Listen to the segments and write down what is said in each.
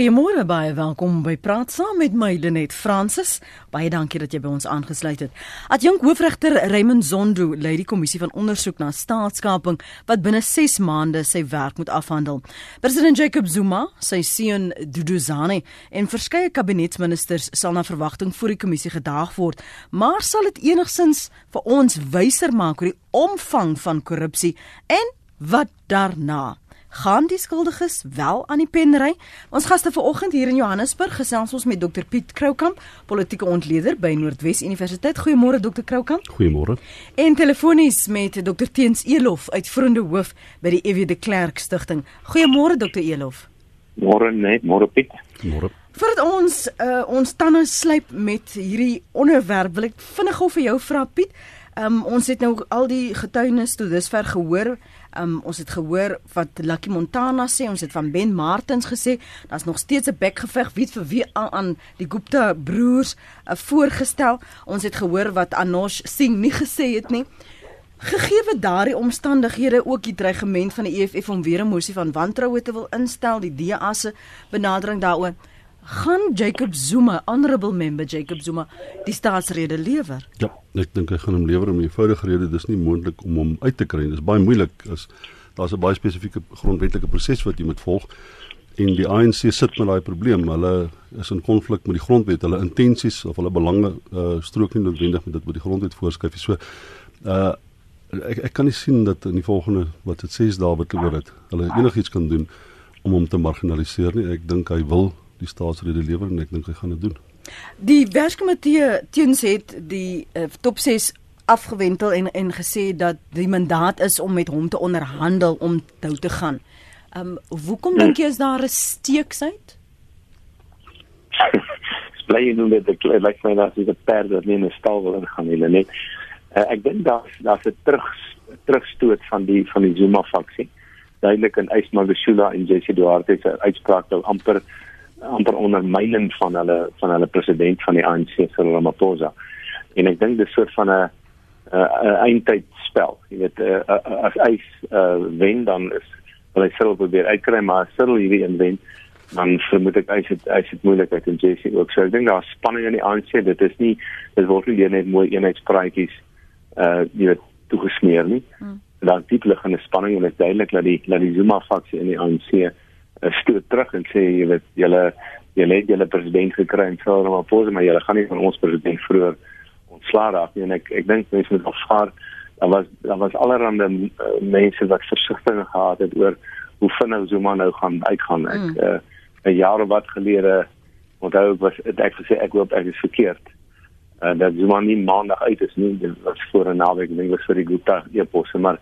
Goeiemôre baie welkom by Praat saam met my Lenet Fransis. Baie dankie dat jy by ons aangesluit het. Adjunk hoofregter Raymond Zondo lei die kommissie van ondersoek na staatskaping wat binne 6 maande sy werk moet afhandel. President Jacob Zuma, sy seun Duduzane en verskeie kabinetsministers sal na verwagting voor die kommissie gedaag word, maar sal dit enigsins vir ons wyser maak oor die omvang van korrupsie en wat daarna? Gaan die skuldiges wel aan die pen ry. Ons gaste vanoggend hier in Johannesburg gesels ons met Dr Piet Kroukamp, politieke ontleder by Noordwes Universiteit. Goeiemôre Dr Kroukamp. Goeiemôre. En telefonies met Dr Teens Elof uit Vriende Hoof by die EW de Klerk Stichting. Goeiemôre Dr Elof. Môre net, môre Piet. Môre. Voordat ons uh, ons tande slyp met hierdie onderwerp, wil ek vinnig gou vir jou vra Piet. Um, ons het nou al die getuienis tot dusver gehoor Um, ons het gehoor wat Lucky Montana sê, ons het van Ben Martins gesê, daar's nog steeds 'n bekgeveg wie vir wie aan, aan die Gupta broers uh, voorgestel. Ons het gehoor wat Anosh Singh nie gesê het nie. Gegeewe daardie omstandighede ook die dreigement van die EFF om weer 'n mosie van wantroue te wil instel, die DA se benadering daaroor gaan Jacob Zuma, honorable member Jacob Zuma, die staatsrede lewer? Ja, ek dink hy gaan hom lewer om 'n eenvoudige rede, dis nie moontlik om hom uit te kry nie. Dis baie moeilik as daar's 'n baie spesifieke grondwetlike proses wat jy moet volg. En die ANC sit met daai probleem. Hulle is in konflik met die grondwet. Hulle intensies of hulle belange uh, strook nie noodwendig met dit wat die grondwet voorskryf nie. So uh ek ek kan nie sien dat in die volgende wat dit 6 dae wat oor dit hulle enigiets kan doen om hom te marginaliseer nie. Ek dink hy wil die staatsrede lewer en ek dink hy gaan dit doen. Die werkkomitee teens het die uh, top 6 afgewentel en en gesê dat die mandaat is om met hom te onderhandel om toe te gaan. Ehm um, hoekom dink jy is daar 'n steeksheid? Bly jy nou met die like my dat die perde nie in 'n stal wil ingaan nie, net. Uh, ek dink daar's daar's 'n terug terugstoot van die van die Zuma faksie. Duidelik in Ysmagashula en JC Duarte se uitspraak nou amper amper ondermyning van hulle van hulle president van die ANC Cyril Ramaphosa. En ek dink dis soort van 'n 'n eindtydspel. Jy weet uh, uh, as hy uh, wen dan is wil hy Cyril probeer uitkry maar as Cyril hierdie inwen dan vermoed ek hy het hy het moeilikheid in JC ook. So ek dink daar's spanning in die ANC. Dit is nie dit word nie net mooi eenheidspraatjies uh jy weet toegesmeer nie. Hmm. Daar diep liggende spanning en dit is duidelik dat die dat die Zuma faksie in die ANC stoot terug en sê jy weet julle julle het julle president gekry en sê maar pose maar julle gaan nie van ons president vroeër ontslaa raak nie. En ek ek dink mense moet afvaar daar was daar was allerhande uh, mense wat versigtig gehad het oor hoe vinnig Zuma nou gaan uitgaan. Ek mm. uh, 'n jaar of wat gelede onthou ek was ek gesê ek hoop ek is verkeerd en uh, dat Zuma nie maandag uit is nie. Dit was voor 'n naweek dink ek vir die Gupta eposse maar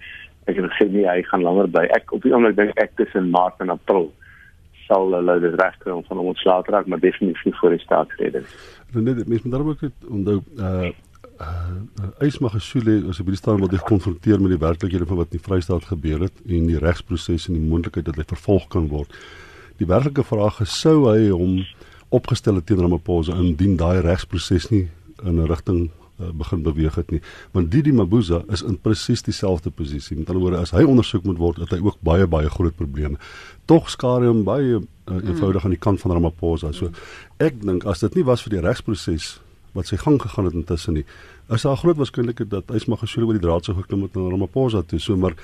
ek het gesê nee hy gaan langer bly. Ek op die oomblik dink ek tussen maart en april sal hulle dit regkry om van hom ontslae te raak, maar definitief voor die staatsrede. Dan net mense moet daarom ook onthou uh uh Ysmagashule as op die staan word gekonfronteer met die werklikhede van wat in die Vrystaat gebeur het en die regsproses en die moontlikheid dat hy vervolg kan word. Die werklike vraag is sou hy hom opgestel het teen Ramaphosa indien daai regsproses nie in 'n rigting uh, begin beweeg het nie. Want Didi Mabuza is in presies dieselfde posisie. Met ander woorde, as hy ondersoek moet word, het hy ook baie baie groot probleme. Tog skaar hom baie uh, eenvoudig aan die kant van Ramaphosa. So ek dink as dit nie was vir die regsproses wat sy gang gegaan het intussen nie, is daar groot waarskynlikheid dat hy mag gesou oor die draad sou geklim het na Ramaphosa toe. So maar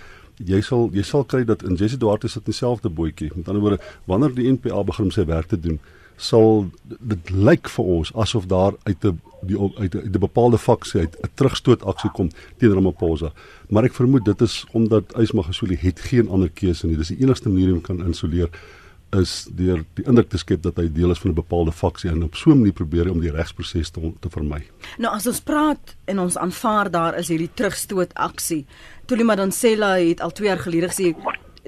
jy sal jy sal kry dat in Jesse Duarte sit in dieselfde bootjie. Met ander woorde, wanneer die NPA begin sy werk te doen, sal dit lyk vir ons asof daar uit 'n die uit 'n bepaalde faksie uit 'n terugstoot aksie kom teen Ramaphosa. Maar ek vermoed dit is omdat Ysmagasuli het geen ander keuse nie. Dis die enigste manier om kan insuleer is deur die indruk te skep dat hy deel is van 'n bepaalde faksie en op so 'n manier probeer om die regsproses te te vermy. Nou as ons praat en ons aanvaar daar is hierdie terugstoot aksie. Tulima Dansela het al 2 jaar gelede gesê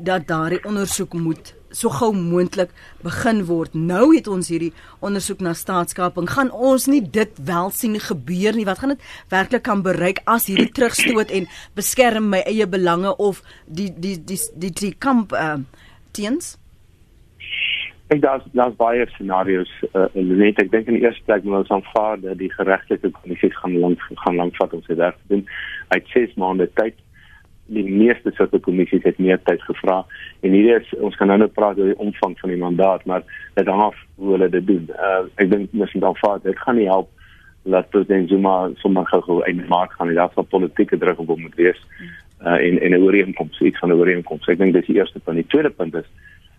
dat daardie ondersoek moet so gou moontlik begin word. Nou het ons hierdie ondersoek na staatskaping. Gaan ons nie dit wel sien gebeur nie? Wat gaan dit werklik kan bereik as hierdie terugstoot en beskerm my eie belange of die die die die, die kamp uh, teens? Ek dink daar's baie scenario's uh, net ek dink in die eerste plek moet ons aanvaar dat die geregtelike kommissie gaan lank gaan lank vat om sy werk te doen. Hy het 6 maande tyd die meeste sulke kommissies het meer tyd gevra en hier is ons kan nou net praat oor die omvang van die mandaat maar dit hang af hoe hulle dit doen. Uh, ek dink miskien dan vaar dit gaan nie help dat president Zuma sommer gou in maak gaan daar sal politieke druk op hom moet wees uh, en en 'n ooreenkoms iets van 'n ooreenkoms. Ek dink dis die eerste punt. Die tweede punt is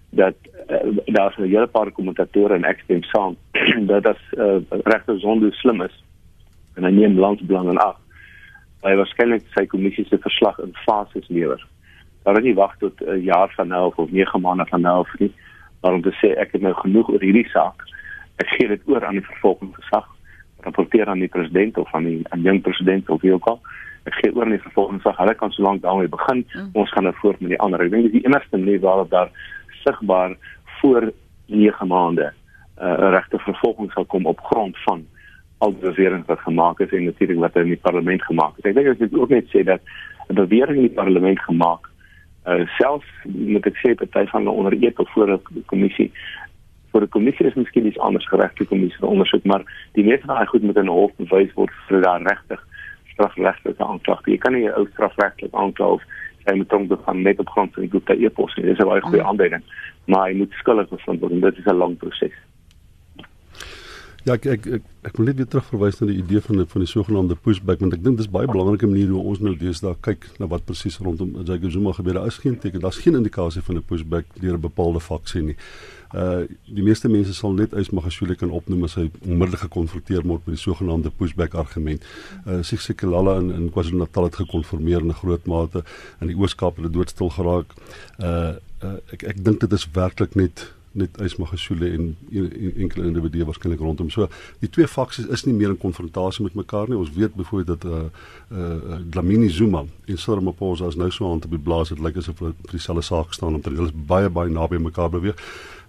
dat uh, daar 'n hele paar kommentatore en ek stem saam dat dit uh, regte sonde slim is en hy neem landsbelang in ag. Hy waarskynlik sy kommissie se verslag in fases lewer. Daar is nie wag tot 'n jaar van nou of 9 maande van nou of nie, maar om te sê ek het nou genoeg oor hierdie saak. Ek gee dit oor aan die vervolgingsgesag rapporteer aan die president of aan die aan jong president of wie ook al. Ek gee oor aan die vervolgingsgesag. Hulle kan solank daarmee begin. Mm. Ons gaan nou voort met die ander. Ek dink dis die enigste manier waarop daar sigbaar voor 9 maande 'n uh, regte vervolging sal kom op grond van al die beweringe wat gemaak is en natuurlik wat in die parlement gemaak is. Ek dink ek moet ook net sê dat 'n bewering in die parlement gemaak uh selfs moet ek sê party van onder eet of voor 'n kommissie vir die kommissie is miskien iets anders geregte kommissie vir ondersoek, maar die meeste van daai goed moet in 'n hof bewys word vir daar regtig strafregtelike aanklag. Jy kan nie 'n ou strafregtelike aanklag of sy moet dan begin met op grond van die goeie e-pos. Dit is 'n baie goeie mm. aanduiding, maar jy moet skuldig bevind word en dit is 'n lang proses. Ja, ek ek ek, ek wil net weer terugverwys na die idee van die, van die sogenaamde pushback want ek dink dis baie belangrike manier hoe ons nou deesdae kyk na wat presies rondom Jacob Zuma gebeur. Daar is geen teken, daar's geen indikasie van 'n pushback deur 'n bepaalde faksie nie. Uh die meeste mense sal net Ysmagashule kan opnoem as hy onmiddellik gekonfronteer word met die sogenaamde pushback argument. Uh Sig Sikelala in in KwaZulu-Natal het gekonformeer in 'n groot mate in die Ooskaap het dit doodstil geraak. Uh, uh ek ek dink dit is werklik net net Ysmagasule en, en, en enkele individue waarskynlik rondom. So die twee faksies is nie meer in konfrontasie met mekaar nie. Ons weet byvoorbeeld dat uh uh Dlamini Zuma en Cyril Ramaphosa is nou so aan te blaas dit lyk asof hulle vir dieselfde saak staan omdat hulle is baie baie naby mekaar beweeg.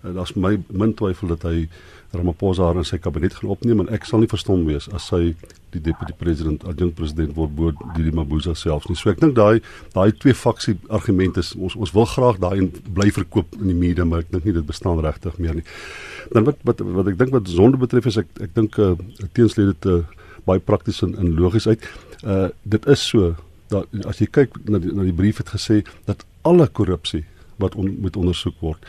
Uh, Daar's my min twyfel dat hy Ramaphosa haar in sy kabinet gaan opneem en ek sal nie verstom wees as hy die deputy president adjunct president word bo die Mabuza self nie. So ek dink daai daai twee faksie argumente is ons ons wil graag daai bly verkoop in die media maar ek dink nie dit bestaan regtig meer nie. Dan wat wat wat ek dink wat sonde betref is ek ek dink uh, teenslede te baie prakties en, en logies uit. Uh dit is so dat as jy kyk na die, na die brief het gesê dat alle korrupsie wat on, moet ondersoek word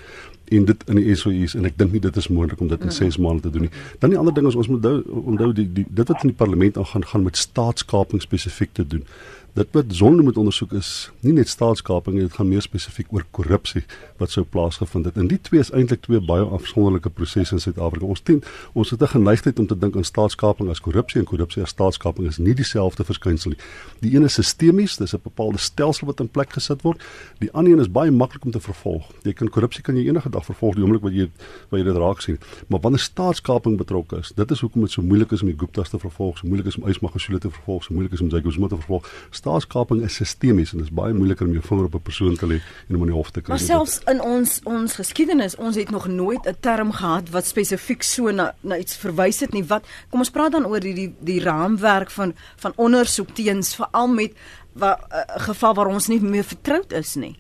en dit in die SOE's en ek dink nie dit is moontlik om dit in 6 maande te doen nie. Dan die ander ding is ons moet onthou die, die dit wat in die parlement aangaan gaan met staatskaping spesifiek te doen dit wat sonde moet ondersoek is nie net staatskaping nie, dit gaan meer spesifiek oor korrupsie wat sou plaasgevind het. En die twee is eintlik twee baie afsonderlike prosesse in Suid-Afrika. Ons teen ons het 'n geneigtheid om te dink aan staatskaping as korrupsie en korrupsie as staatskaping is nie dieselfde verskynsel nie. Die een is sistemies, dis 'n bepaalde stelsel wat in plek gesit word. Die ander een is baie maklik om te vervolg. Jy kan korrupsie kan jy enige dag vervolg die oomblik wat jy wat jy dit raak sien. Maar wanneer staatskaping betrokke is, dit is hoekom dit so moeilik is om die Gupta's te vervolg, so moeilik is om Ysmagashule te vervolg, so moeilik is om Jacob Zuma te vervolg staatskaping is sistemies en dit is baie moeiliker om jou vinger op 'n persoon te lê en om in die hof te kry. Maar selfs in ons ons geskiedenis, ons het nog nooit 'n term gehad wat spesifiek so na na iets verwys het nie. Wat kom ons praat dan oor die die, die raamwerk van van ondersoek teens veral met 'n uh, geval waar ons nie meer vertroud is nie.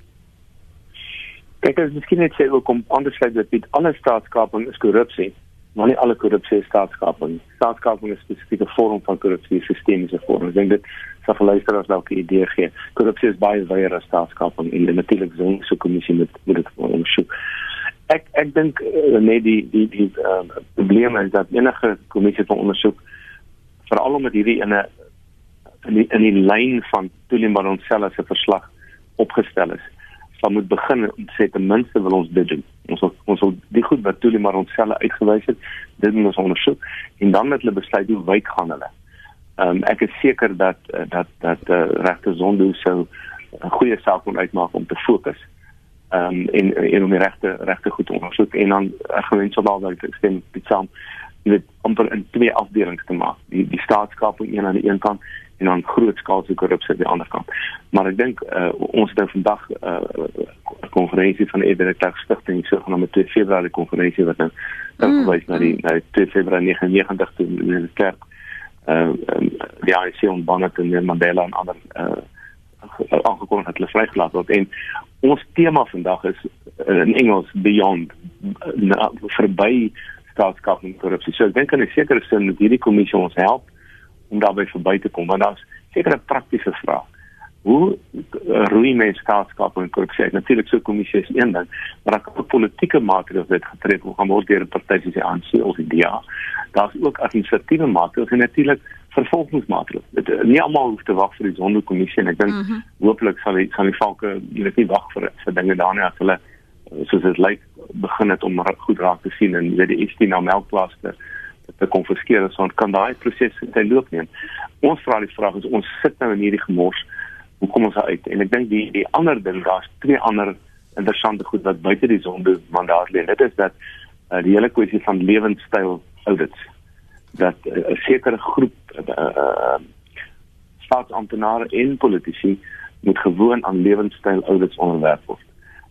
Kyk, as miskien net sê ook om anders te sê dat alle staatskaping is korrupsie maar nie alle korrupsie is staatskaping. Staatskaping is 'n spesifieke vorm van korrupsie, sistemiese vorm. Ek dink dit sal vir luisteraars dalk 'n idee gee. Korrupsie is baie wyer as staatskaping en natuurlik so 'n so kommissie met moet dit ondersoek. Ek ek dink uh, nee die die die uh, probleem is dat enige kommissie van ondersoek veral omdat hierdie in 'n in die in die lyn van toenembaar onsself se verslag opgestel is sal moet begin om te sê ten minste wil ons dit doen. Ons wil, ons wil die goed wat toe maar ons selfe uitgewys het, dit moet ons ondersoek en dan met hulle besluit hoe wyd gaan hulle. Ehm um, ek is seker dat dat dat uh, regte Zondo sou 'n goeie saak kon uitmaak om te fokus. Ehm um, en en om die regte regte goed te ondersoek en dan gewens sou daar dalk stem dit saam dit amper in twee afdelings te maak. Die die staatskaping een aan die een kant en dan grootskaalse korrupsie aan die ander kant. Maar ek dink uh, ons het nou vandag 'n uh, konferensie van die Edenklug Stichting so genoem met 2 Februarie konferensie wat nou mm. verwys na die na die 2 Februarie 99 toe in die kerk. Uh, um, die ANC en Bonnet en Mandela en ander uh, aangekondig het hulle vrygelaat word en ons tema vandag is uh, in Engels beyond uh, verby staatskaping korrupsie. So ek dink in 'n sekere sin moet hierdie kommissie ons help om daarby verby te kom want daar's sekere praktiese vrae. hoe roei mens staatskap en korrupsie natuurlik so kommissie is een ding maar dan kan politieke maatreëls dit getref word gaan word deur partye soos die ANC of die DA daar's ook administratiewe maatreëls en natuurlik vervolgingsmaatreëls dit eh, nie almal hoef te wag vir die sondekommissie en ek dink mm -hmm. hopelik sal die sal die valke jy weet nie wag vir vir dinge daarna as hulle eh, soos dit lyk begin het om goed raak te sien en jy weet die ST na melkplaas te te konfiskeer so kan daai proses sy loop neem ons vra die vraag is ons sit nou in hierdie gemors hoe kom ons uit? En ek dink die die ander ding daar's twee ander interessante goed wat buite die sonde mandaat lê. Dit is dat uh, die hele kwessie van lewenstyl audits dat eh, 'n uh, sekere groep uh, uh, staatsamptenare en politici moet gewoon aan lewenstyl audits onderwerf word.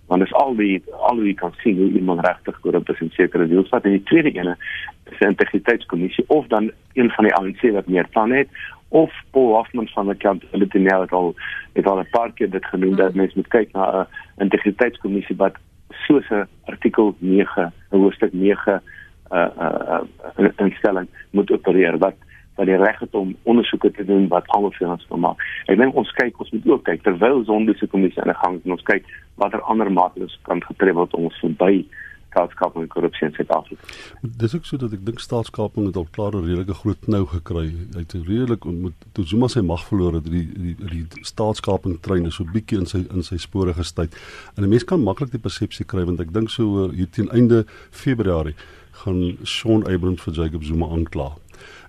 Want dit is al die al wie kan sien hoe iemand regtig korrup is in sekere deels wat in die tweede ene is 'n integriteitskommissie of dan een van die ANC wat meer plan het of Paul Hoffman van die kant hulle het nou al het al 'n paar keer dit genoem dat mens moet kyk na 'n integriteitskommissie wat soos 'n artikel 9 'n hoofstuk 9 uh uh, uh instelling moet opereer wat wat die reg het om ondersoeke te doen wat almal vir ons wil maak. Ek dink ons kyk ons moet ook kyk terwyl se kommissie aan die gang en ons kyk watter ander maatreëls kan getref word om ons verby staatskaping en korrupsie in Suid-Afrika. Dis ook so dat ek dink staatskaping het al klaar 'n redelike groot nou gekry. Hy het redelik met Zuma sy mag verloor het, die die die staatskaping trein is so bietjie in sy in sy spore gestuit. En 'n mens kan maklik die persepsie kry want ek dink so hier teen einde Februarie gaan Shaun Abrams vir Jacob Zuma aankla.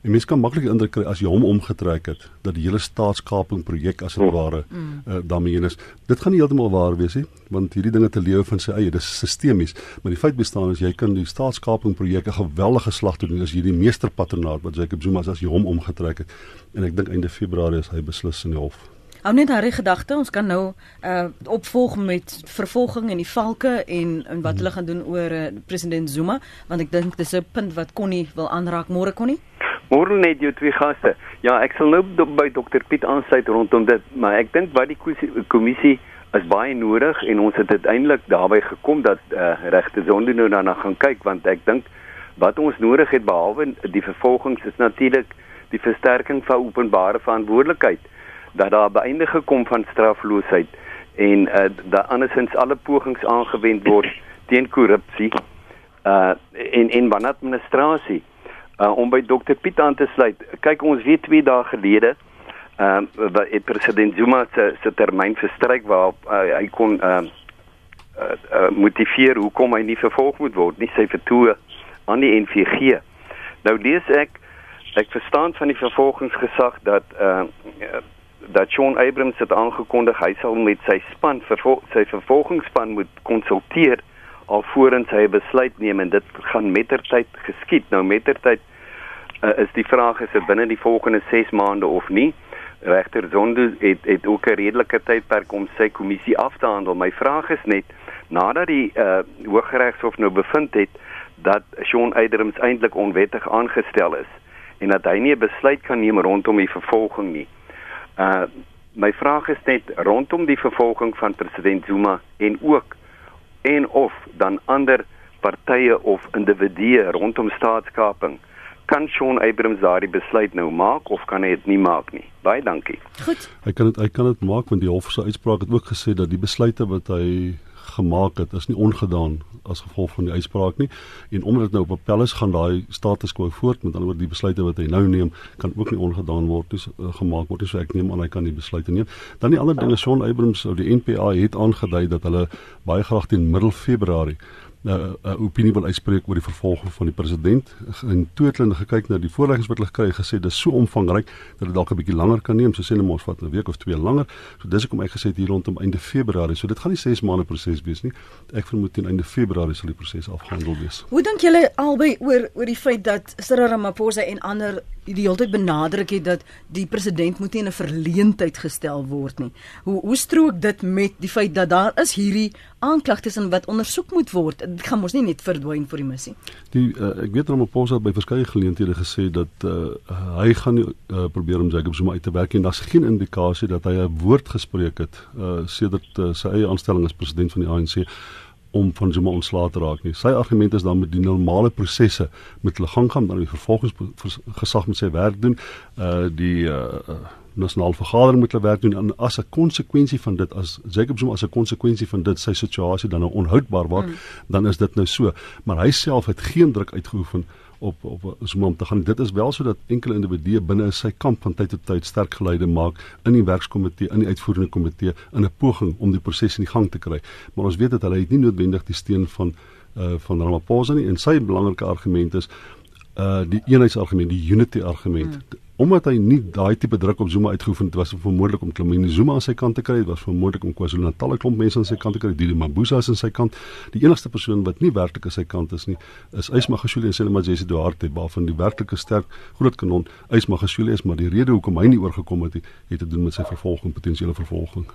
En mens kan maklik indruk kry as jy hom omgetrek het dat die hele staatskaping projek as dit mm. ware mm. uh, daarmee is. Dit gaan nie heeltemal waar wees nie, want hierdie dinge te lewe van sy eie, dis sistemies. Maar die feit bestaan is jy kan die staatskaping projek 'n geweldige slag doen as jy die meesterpatronaat wat Jacob Zuma as jy hom omgetrek het. En ek dink einde Februarie is hy beslis in die hof. Hou net daai gedagte, ons kan nou uh opvolg met vervolging en die valke en en wat hmm. hulle gaan doen oor uh, president Zuma, want ek dink dis 'n punt wat Connie wil aanraak môre Connie. Môre net jou twee gaste. Ja, ek sal nou by Dr Piet aansluit rondom dit, maar ek dink wat die kommissie is baie nodig en ons het uiteindelik daarby gekom dat uh, regte sonde nou daarna gaan kyk want ek dink wat ons nodig het behalwe die vervolgings is natuurlik die versterking van openbare verantwoordelikheid dat daar beëindige kom van strafloosheid en uh, dat andersins alle pogings aangewend word teen korrupsie uh in in wanadministrasie uh, om by Dr Piet aan te sluit. Kyk ons weet 2 dae gelede ehm uh, het president Zuma se se termyn verstryk waar uh, hy kon ehm uh, uh, uh, motiveer hoekom hy nie vervolg moet word nie sy vertoë aan die NVG. Nou lees ek ek verstaan van die vervolgingsgesag dat ehm uh, dat Sean Abrams het aangekondig hy sal met sy span vervol sy vervolgingsspan moet konsulteer alvorens hy 'n besluit neem en dit gaan mettertyd geskied. Nou mettertyd uh, is die vraag is dit binne die volgende 6 maande of nie. Regter Zondo het het ook 'n redelike tydperk om sy kommissie af te handel. My vraag is net nadat die uh, Hooggeregshof nou bevind het dat Sean Abrams eintlik onwettig aangestel is en dat hy nie 'n besluit kan neem rondom die vervolging nie. Uh my vraag is net rondom die vervolging van president Zuma en ook en of dan ander partye of individue rondom staatskaping kan Sean Abrams daardie besluit nou maak of kan hy dit nie maak nie? Baie dankie. Goed. Hy kan dit hy kan dit maak want die hof se uitspraak het ook gesê dat die besluite wat hy gemaak het is nie ongedaan as gevolg van die uitspraak nie. En omdat dit nou op appel is gaan daai status quo voort. Met anderwoorde die besluite wat hy nou neem kan ook nie ongedaan word dis uh, gemaak word so ek neem aan hy kan die besluite neem. Dan die ander ding is Sean Abrams of die NPA het aangedui dat hulle baie graag teen middel Februarie 'n uh, opinie wil uitspreek oor die vervolging van die president. En toe het hulle gekyk na die voorleggings wat hulle gekry het, gesê dis so omvangryk dat dit dalk 'n bietjie langer kan neem. So sê hulle mos vat 'n week of twee langer. So dis hoekom ek gesê het hier rondom einde Februarie. So dit gaan nie 6 maande proses wees nie. Ek vermoed teen einde Februarie sal die proses afgehandel wees. Hoe dink julle albei oor oor die feit dat Cyril Ramaphosa en ander die hele tyd benadruk het dat die president moet nie in 'n verleentheid gestel word nie. Hoe hoe strook dit met die feit dat daar is hierdie aanklagtes en wat ondersoek moet word? Dit gaan mos nie net verdwyn vir die missie. Die uh, ek weet Ramaphosa het by verskeie geleenthede gesê dat uh, hy gaan uh, probeer om Jacob Zuma uit te werk en daar's geen indikasie dat hy 'n woord gespreek het uh, sedert uh, sy eie aanstelling as president van die ANC om van Zuma ontslae te raak nie. Sy argument is dan met die normale prosesse met hulle gang gaan dan die vervolgingsgesag met sy werk doen. Uh die uh nasionale vergadering moet hulle werk doen en as 'n konsekwensie van dit as Jacob Zuma as 'n konsekwensie van dit sy situasie dan nou onhoudbaar word, mm. dan is dit nou so. Maar hy self het geen druk uitgeoefen op op Zuma om te gaan. Dit is wel sodat enkele individue binne sy kamp van tyd tot tyd sterk geleide maak in die werkskomitee, in die uitvoerende komitee in 'n poging om die proses in die gang te kry. Maar ons weet dat hulle het nie noodwendig die steun van uh van Ramaphosa nie en sy belangrike argument is uh die eenheidsargument, die unity argument. Hmm. Omdat hy nie daai tipe druk op Zuma uitgeoefen het, was vermoedelik om Klamini Zuma aan sy kant te kry. Dit was vermoedelik om KwaZulu-Natal 'n klomp mense aan sy kant te kry. Die Mabuza is aan sy kant. Die enigste persoon wat nie werklik aan sy kant is nie, is Ysmagashule en Selemajesi Duarte, waarvan die werklike sterk groot kanon Ysmagashule is, maar die rede hoekom hy nie oorgekom het, het te doen met sy vervolging, potensiële vervolging.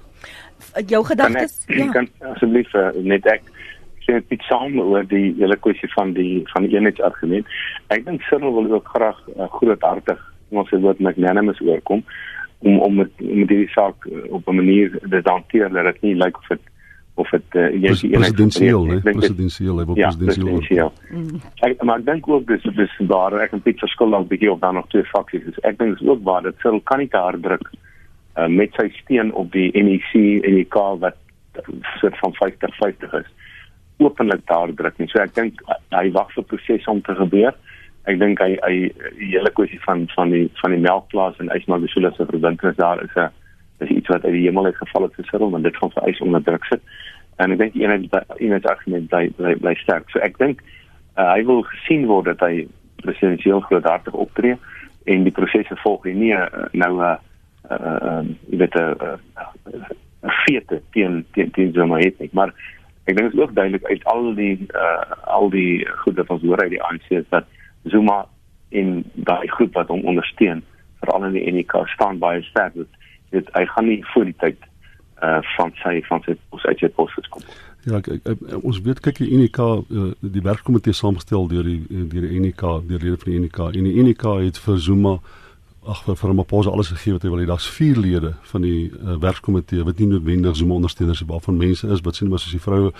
Jou gedagtes? Ja. Kan asseblief uh, net ek sê dit saam oor die hele kwessie van die van die eenheidsargument. Ek dink Cyril wil ook graag uh, groothartig ons se woord magnanimous oorkom om om met met hierdie saak uh, op 'n manier te hanteer dat dit nie lyk of dit of dit uh, jy sien presidensieel, nee, presidensieel, hy wil ja, presidensieel. Ek maar ek dink ook dis dis daar ek en Piet verskil dan bietjie of dan nog twee faksies is. Ek dink dis ook waar dat Cyril kan nie te hard druk uh, met sy steen op die NEC en die K wat soort van 50-50 is openlik daar druk nie. So ek dink hy wag vir proses om te gebeur. Ek dink hy hy die hele kwessie van van die van die melkplaas en Ysmagosula se verbintenis daar is 'n is iets wat uit die hemel uit geval het Cyril want dit gaan vir eis onder druk sit. En ek dink die die eenheid argument bly bly, bly sterk. So ek dink uh, hy wil gesien word dat hy presidensieel groothartig optree en die prosesse volg nie uh, nou 'n uh, uh, uh, jy weet 'n uh, uh, uh, feite teen teen teen Zuma het nie. Maar ek dink dit is ook duidelik uit al die uh, al die goed wat ons hoor uit die ANC is dat Zuma in daai groep wat hom ondersteun veral in die NK staan baie sterk dat dit hy gaan nie voor die tyd uh van sy van sy pos uit sy pos kom. Ja, ek, ek, ons weet kyk die NK uh, die werkkomitee saamgestel deur die deur die NK deur lede van die NK en die NK het vir Zuma ag vir vir 'n pause alles gegee wat hy wil. Daar's vier lede van die uh, werkskomitee wat nie noodwendig so ondersteuners is waarvan mense is wat sien maar soos die vroue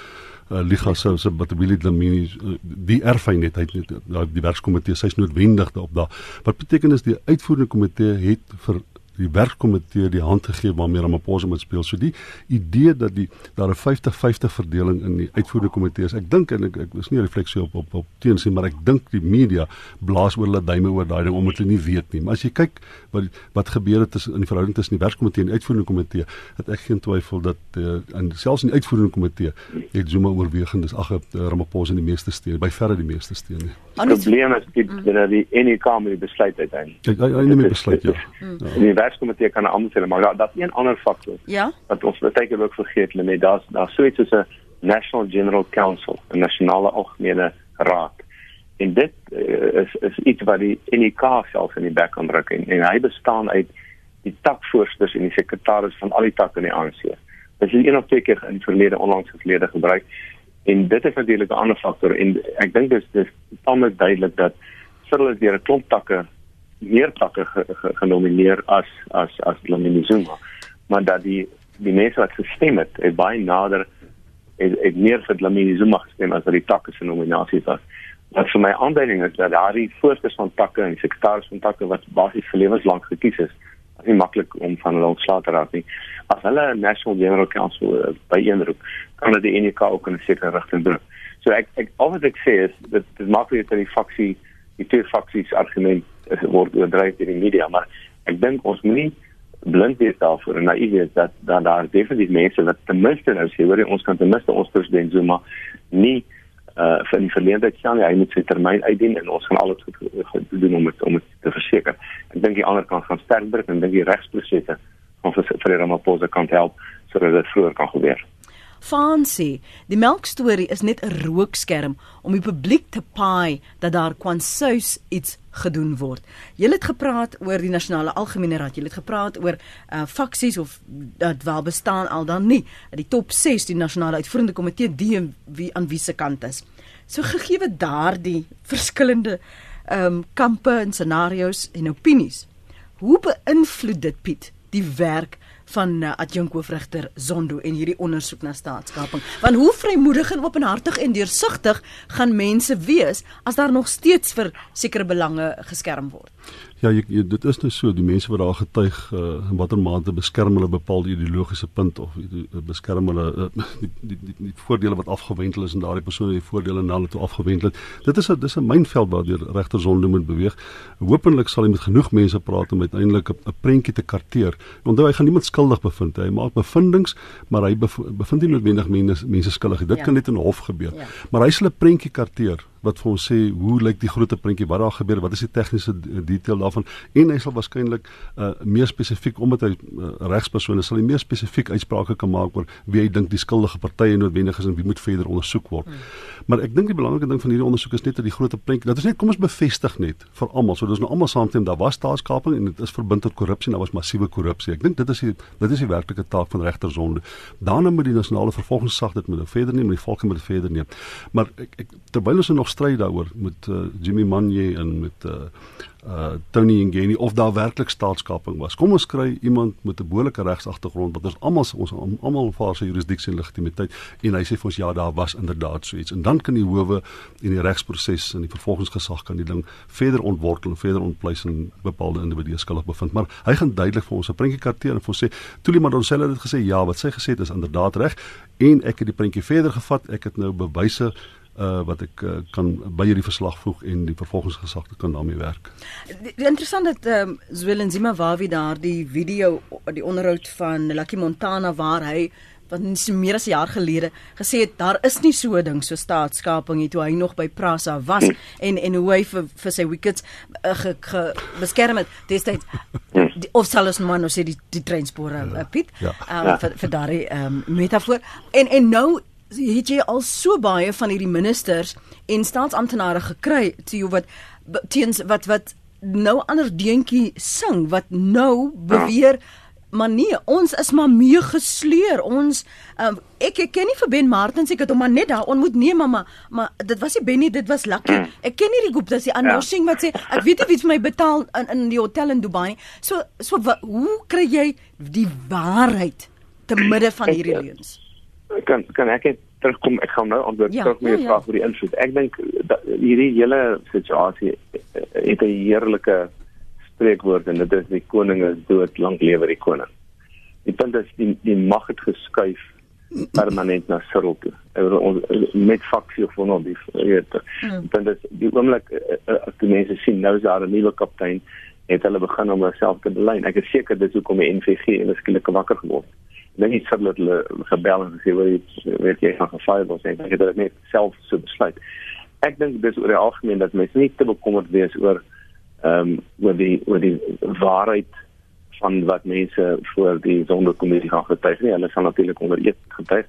uh, Liga se se Batability Dlamini uh, die erfyn net hy net die werkskomitee sy's noodwendig daarop daar. Wat beteken is die uitvoerende komitee het vir die werkkomitee die hand gegee waarmee Ramaphosa moet speel. So die idee dat die daar 'n 50-50 verdeling in die uitvoerende komitee is. Ek dink en ek ek is nie 'n refleksie op op op teensien, maar ek dink die media blaas oor hulle duime oor daai ding omdat hulle nie weet nie. Maar as jy kyk wat wat gebeur het tussen in die verhouding tussen die werkkomitee en die uitvoerende komitee, het ek geen twyfel dat uh, en selfs in die uitvoerende komitee het Zuma oorwegend is ag uh, Ramaphosa in die meeste steun, by verre die meeste steun nie. Die probleem is dit dat die NEK moet die besluit uiteindelik. Ek hy neem die besluit ja. ja werkskomitee kan 'n sê maar daar daar's een ander faktor. Ja. Wat ons baie keer ook vergeet, lê net daar's daar so iets soos 'n National General Council, 'n nasionale algemene raad. En dit uh, is is iets wat die NEK self in die bek kan druk en, en hy bestaan uit die takvoorsitters en die sekretaris van al die takke in die ANC. Dit is een of twee keer in verlede onlangs gelede gebruik en dit is natuurlik 'n ander faktor en ek dink dis dis tamelik duidelik dat Cyril is deur 'n klomp takke meer takke ge, ge, genomineer as as as Lamine Zuma. Maar dat die die mense wat gestem het het baie nader het, het meer vir Lamine Zuma gestem as wat die takke se nominasies was. Wat vir my aanduiding is dat daardie voorsters van takke en sekretaris van takke wat basies vir lewenslank gekies is nie maklik om van hulle ontslae te raak nie. As hulle 'n national general council uh, byeenroep kan hulle die NK ook in 'n sekere rigting druk so ek ek al wat ek sê is dit dit maak nie dat die faksie die twee faksies argument word oordryf deur die media maar ek dink ons moenie blind wees daarvoor en naïef wees dat dan daar definitief mense wat ten minste nou sê hoor ons kan ten minste ons president Zuma nie uh vir die verleentheid sien hy moet sy termyn uitdien en ons gaan alles goed doen om het, om het te verseker. Dink die ander kant gaan sterk druk en dink die regsprosesse gaan vir vir Ramaphosa kan help sodat dit vroeër kan gebeur. Fancy, die melkstorie is net 'n rookskerm om die publiek te paai dat daar kwansuis iets gedoen word. Jy het gepraat oor die nasionale algemene raad. Jy het gepraat oor uh faksies of dat wel bestaan al dan nie. Die top 6 die nasionale uitvoerende komitee die wie aan wie se kant is. So gegee daardie verskillende ehm um, kampe en scenario's en opinies. Hoe beïnvloed dit Piet die werk van uh, adjunk hoofregter Zondo en hierdie ondersoek na staatskaping. Want hoe vrymoedig en openhartig en deursigtig gaan mense wees as daar nog steeds vir sekere belange geskerm word? Ja, jy, jy, dit is nou so die mense wat daar getuig uh, in watter mate beskerm hulle bepaalde ideologiese punt of uh, beskerm hulle uh, die, die, die, die voordele wat afgewendel is en daardie persone die voordele na hulle toe afgewendel het. Dit is 'n dis 'n mynveld waardeur regter Zondo moet beweeg. Hoopelik sal hy met genoeg mense praat om uiteindelik 'n prentjie te karteer. Onthou hy gaan niemand skuldig bevind. Hy maak bevindinge, maar hy bev bevind nie noodwendig mense mense skuldig. Dit ja. kan net in hof gebeur. Ja. Maar hy sal 'n prentjie karteer wat vir ons sê hoe lyk die groot prentjie? Wat daar gebeur? Wat is die tegniese detail daarvan? En hy sal waarskynlik uh, meer spesifiek omdat hy uh, regspersone sal hy meer spesifiek uitsprake kan maak oor wie hy dink die skuldige partye noodwendig is en wie moet verder ondersoek word. Hmm. Maar ek dink die belangrike ding van hierdie ondersoek is net dat die groot prentjie dat is net kom ons bevestig net vir almal. So dis nou almal saamstem daar was staatskaping en dit is verbind tot korrupsie en daar was massiewe korrupsie. Ek dink dit is die dit is die werklike taak van regter Sonde daarna moet die nasionale vervolgingsgesag dit moet verder neem die volk moet dit verder neem. Maar ek, ek terwyl ons nog stry daaroor met uh, Jimmy Manje en met uh, uh Tony Ngeni of daar werklik staatskaping was. Kom ons kry iemand met 'n behoorlike regsagtergrond wat ons almal ons almal vaar sy jurisdiksie en legitimiteit en hy sê vir ons ja, daar was inderdaad so iets. En dan kan die howe en die regsproses en die vervolgingsgesag kan die ding verder ontwortel en verder ontpleis en bepaalde individue skuldig bevind. Maar hy gaan duidelik vir ons 'n prentjie karteer en vir ons sê, "Toelie Madonsela het dit gesê, ja, wat sy gesê het is inderdaad reg." En ek het die prentjie verder gevat. Ek het nou bewyse uh wat ek uh, kan by hierdie verslag voeg en die vervolgingsgesagte kan daarmee werk. Die interessant dat ehm um, Zwelenzima Wawi daar die video die onderhoud van Lucky Montana waar hy wat nie meer as 'n jaar gelede gesê het daar is nie so 'n ding so staatskaping nie toe hy nog by Prasa was en en hoe hy vir vir sy wickets uh, ge, ge beskerm het destyds of sal ons maar nou sê die die treinspore uh, Piet ja. um, vir vir daardie um, metafoor en en nou het jy al so baie van hierdie ministers en staatsamptenare gekry te wat teens wat wat nou ander deentjie sing wat nou beweer maar nee ons is maar mee gesleur ons um, ek, ek ken nie vir Ben Martins ek het hom maar net daar ontmoet. Nee mamma maar dit was nie Benny dit was Lucky. Ek ken nie die groep dis die announcing ja. wat sê ek weet nie wie vir my betaal in, in die hotel in Dubai so so wat, hoe kry jy die waarheid te midde van hierdie leuns kan kan ek net terugkom? Ek gaan nou antwoord ja, terug meer ja, ja. vrae oor die invloed ek dink hierdie hele situasie eh, het 'n heerlike spreekwoord en dit is die koning is dood lank lewe die koning. Die punt is die die mag het geskuif permanent na Cyril toe. Met faksie of nou die weet mm. dan dit die oomblik eh, eh, as die mense sien nou is daar 'n nuwe kaptein het hulle begin om homself te belyn. Ek is seker dis hoekom die NVG en skielik wakker geword. het net nie sê dat hulle gebel en gesê weet weet jy gaan gefaal word. Ek dink dit net self so besluit. Ek dink dis oor die algemeen dat mense nie te bekommerd wees oor ehm um, oor die oor die waarheid van wat mense voor die sonderkommissie gaan getuig nie. Hulle sal natuurlik onder eet getuig.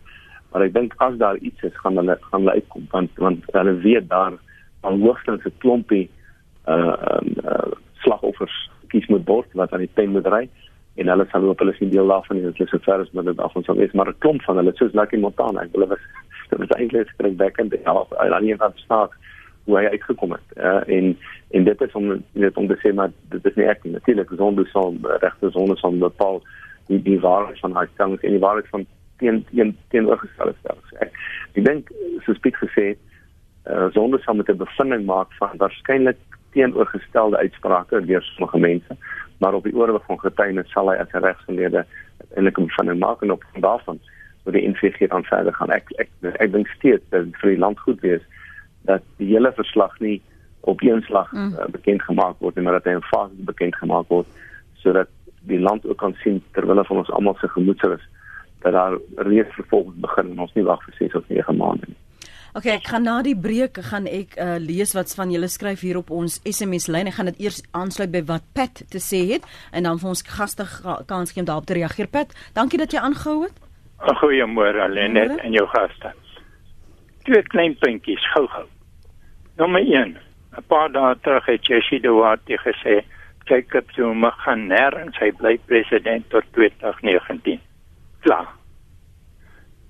Maar ek dink as daar iets is gaan hulle gaan hulle uitkom want want hulle weet daar van hoogstens 'n klompie uh, uh slagoffers kies moet word wat aan die pen moet ry en hulle sal hoop hulle sien deel daarvan en is so ver as wat dit af ons sal wees maar 'n klomp van hulle soos Lucky Montana ek wil was dit was eintlik skrik backend ja aan die van staat hoe hy uitgekom het uh, en en dit is om net om te sê maar dit is nie ek natuurlik gesonde sal regte sonde sal bepaal die die waarheid van hy stangs en die waarheid van teen teen teenoorgestelde stellings ek ek dink soos Piet gesê uh, sonde sal met 'n bevinding maak van waarskynlik teenoorgestelde uitsprake deur sommige mense maar op die oorweg van getuienis sal hy as 'n regsgeleerde eintlik 'n maak en op daarvan word die NVG dan verder gaan ek ek ek dink steeds dat vir die land goed wees dat die hele verslag nie op een slag mm. uh, bekend gemaak word maar dat hy in fases bekend gemaak word sodat die land ook kan sien terwyl van ons almal se gemoedsrus dat daar reeds vervolgens begin en ons nie wag vir 6 of 9 maande nie Okay, ek gaan na die breek gaan ek uh, lees wat van julle skryf hier op ons SMS lyn. Ek gaan dit eers aansluit by wat Pat te sê het en dan vir ons gaste kans gee om daarop te reageer. Pat, dankie dat jy aangehou het. Goeiemôre Lenet en jou gaste. Twee klein puntjies gou-gou. Nommer 1. 'n Paar dae terug het Jessie de Waard gesê Jacob Zuma gaan nêrens hy bly president tot 2019. Klaar.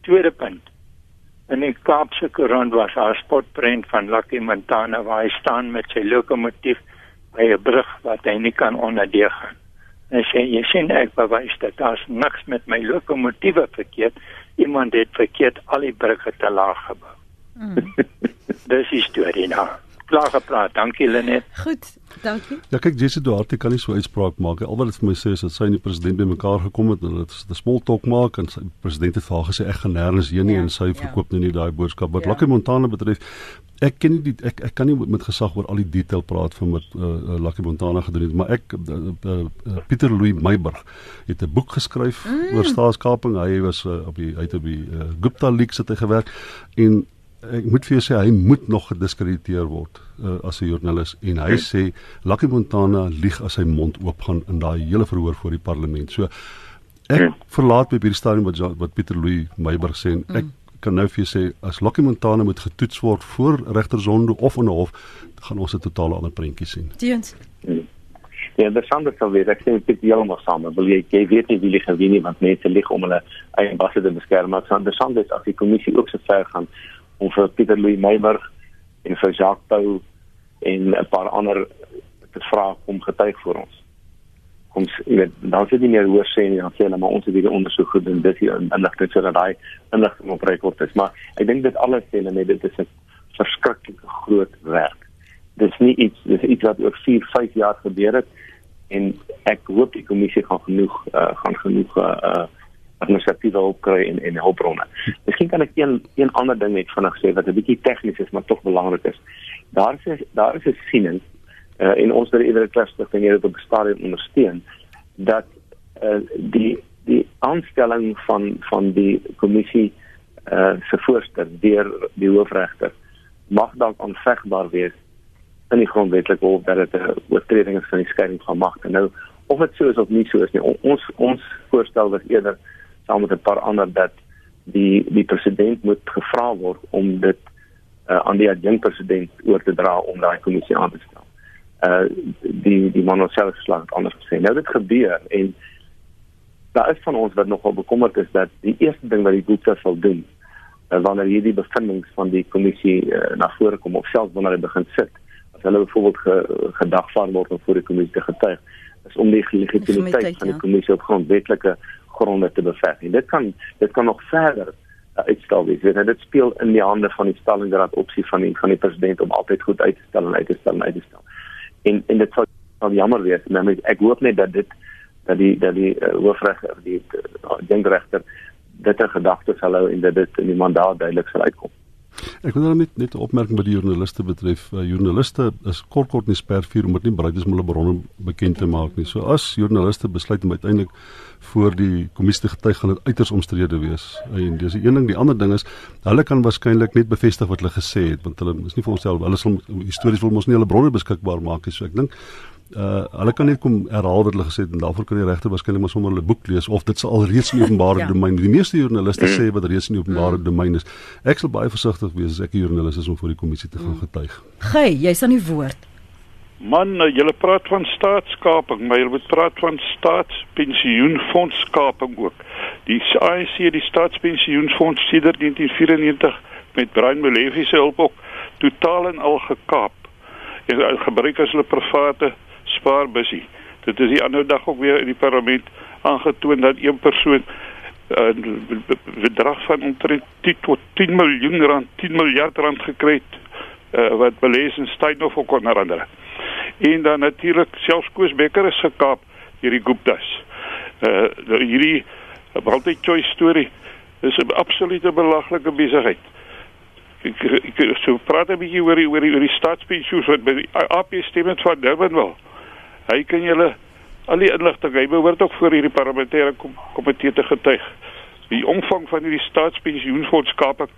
Tweede punt In die Kaapse Koerant was daar 'n spotprent van Lucky Montana waar hy staan met sy lokomotief by 'n brug wat hy nie kan onderdeeg gaan. Hy sê jy sien ek bewys dat daar's niks met my lokomotiewe verkeerd. Iemand het verkeerd al die brugge te laag gebou. Mm. Dis die storie nou. Klaar gepraat. Dankie Lenet. Goed, dankie. Ja, kyk Jesse Duarte kan nie so uitspraak maak nie. Al wat dit vir my sê is dat sy en die president bymekaar gekom het en dit is 'n small talk maak en sy president het vir haar gesê ek gaan nêrens heen nie Ja, en sy ja. verkoop nou nie daai boodskap. Wat Ja. Lucky Montana betref, ek ken nie die ek ek kan nie met gesag oor al die detail praat van wat uh, uh, Lucky Montana gedoen het, maar ek uh, uh, uh, Pieter Louw Meyburg het 'n boek geskryf mm. oor staatskaping. Hy was uh, op die uit op die uh, Gupta Leaks het hy gewerk en ek moet vir jou sê hy moet nog gediskrediteer word uh, as 'n joernalis en hy sê Lucky Montana lieg as sy mond oop gaan in daai hele verhoor voor die parlement. So ek verlaat by hierdie stadium wat Ja- wat Pieter Louw Meyburg sê en ek kan nou vir jou sê as Lucky Montana moet getoets word voor regter Zondo of in 'n hof, gaan ons 'n totale ander prentjie sien. Teens. Ja, dit sal dit sal wees. Ek sê dit heeltemal saam. Wil jy jy weet nie wie lieg en wie nie want mense lieg om hulle eie basse te beskerm. Maar dit sal dit as die kommissie ook so ver gaan om vir Pieter Louw Meyburg en vir Jacques Pau en 'n paar ander te vra om getuig vir ons. Ons weet dan sit nie meer hoor sê nie, dan sê hulle maar ons het hierdie ondersoek gedoen, dis hier inligting sodat daai inligting op rekord is. Maar ek dink dit alles sê hulle net dit is 'n verskriklike groot werk dis nie iets dis iets wat oor 4, 5 jaar gebeur het en ek hoop die kommissie gaan genoeg uh, gaan genoeg uh, administratiewe hulp kry en en hulpbronne. Miskien kan ek een een ander ding net vinnig sê wat 'n bietjie tegnies is maar tog belangrik is. Daar is daar is 'n siening uh, en ons wil eerder kluster van hierdie op stadium ondersteun dat uh, die die aanstelling van van die kommissie uh, se voorsteur deur die hoofregter mag dalk aanvegbaar wees in die grondwetlike hof dat dit 'n oortreding is van die skeiding van magte. Nou of dit so is of nie so is nie. On, ons ons voorstel was eerder saam met 'n paar ander dat die die president moet gevra word om dit uh, aan die adjunkt president oor te dra om daai kommissie aan te stel. Uh die die man self slag anders gesê. Nou dit gebeur en daar is van ons wat nogal bekommerd is dat die eerste ding wat die Gupta sal doen uh, wanneer hierdie bevindinge van die kommissie uh, na vore kom of selfs wanneer hy begin sit as hulle byvoorbeeld ge, gedagvaar word om voor die kommissie te getuig is om die legitimiteit Legitimiteit, van die ja. kommissie op grondwetlike gronde te beveg. En dit kan dit kan nog verder uh, uitstel wees. Weet, dit speel in die hande van die stellingraad opsie van die van die president om altyd goed uit te stel en uit te stel en uit te stel. En en dit sal, sal jammer wees. Nou ek hoop net dat dit dat die dat die uh, hoofregter die uh, denkregter dit in gedagte sal hou en dat dit in die mandaat duidelik sal uitkom. Ek wil nou net net 'n opmerking by die joernaliste betref. Uh, joernaliste is kort kort nie spervuur omdat nie bereid is om hulle bronne bekend te maak nie. So as joernaliste besluit om uiteindelik voor die kommissie te getuig gaan dit uiters omstrede wees. En dis die een ding, die ander ding is hulle kan waarskynlik net bevestig wat hulle gesê het want hulle is nie vir onsself hulle sal histories wil mos nie hulle bronne beskikbaar maak nie. So ek dink uh hulle kan net kom herhaal wat hulle gesê het en daarvoor kan die regter waarskynlik maar sommer hulle boek lees of dit sal al reeds in openbare Ja. domein. Die meeste joernaliste sê wat reeds in openbare domein is. Ek sal baie versigtig wees as ek 'n joernalis is om voor die kommissie te gaan getuig. Gey, jy's aan die woord. Man, nou, julle praat van staatskaping, maar julle moet praat van staatspensioenfondskaping ook. Die ANC, die staatspensioenfonds sedert 1994 met Brian Molefe se hulp ook totaal en al gekaap. En uh, gebruik as hulle private spaarbusie. Dit is die ander dag ook weer in die parlement aangetoon dat een persoon 'n uh, bedrag van omtrent 10 tot 10 miljoen rand, 10 miljard rand gekry het uh, wat belees in Steinhof ook onder andere. En dan natuurlik selfs Koos Becker is gekaap deur die Guptas. Uh hierdie multi choice storie is 'n absolute belaglike besigheid. Ek, ek, ek so praat 'n bietjie oor die oor die, oor die staatspensioen wat by die AP stem het van Durban wil. Hy kan julle al die inligting hy behoort ook voor hierdie parlementêre kom, komitee te getuig. Die omvang van hierdie staatspensioenfondskaping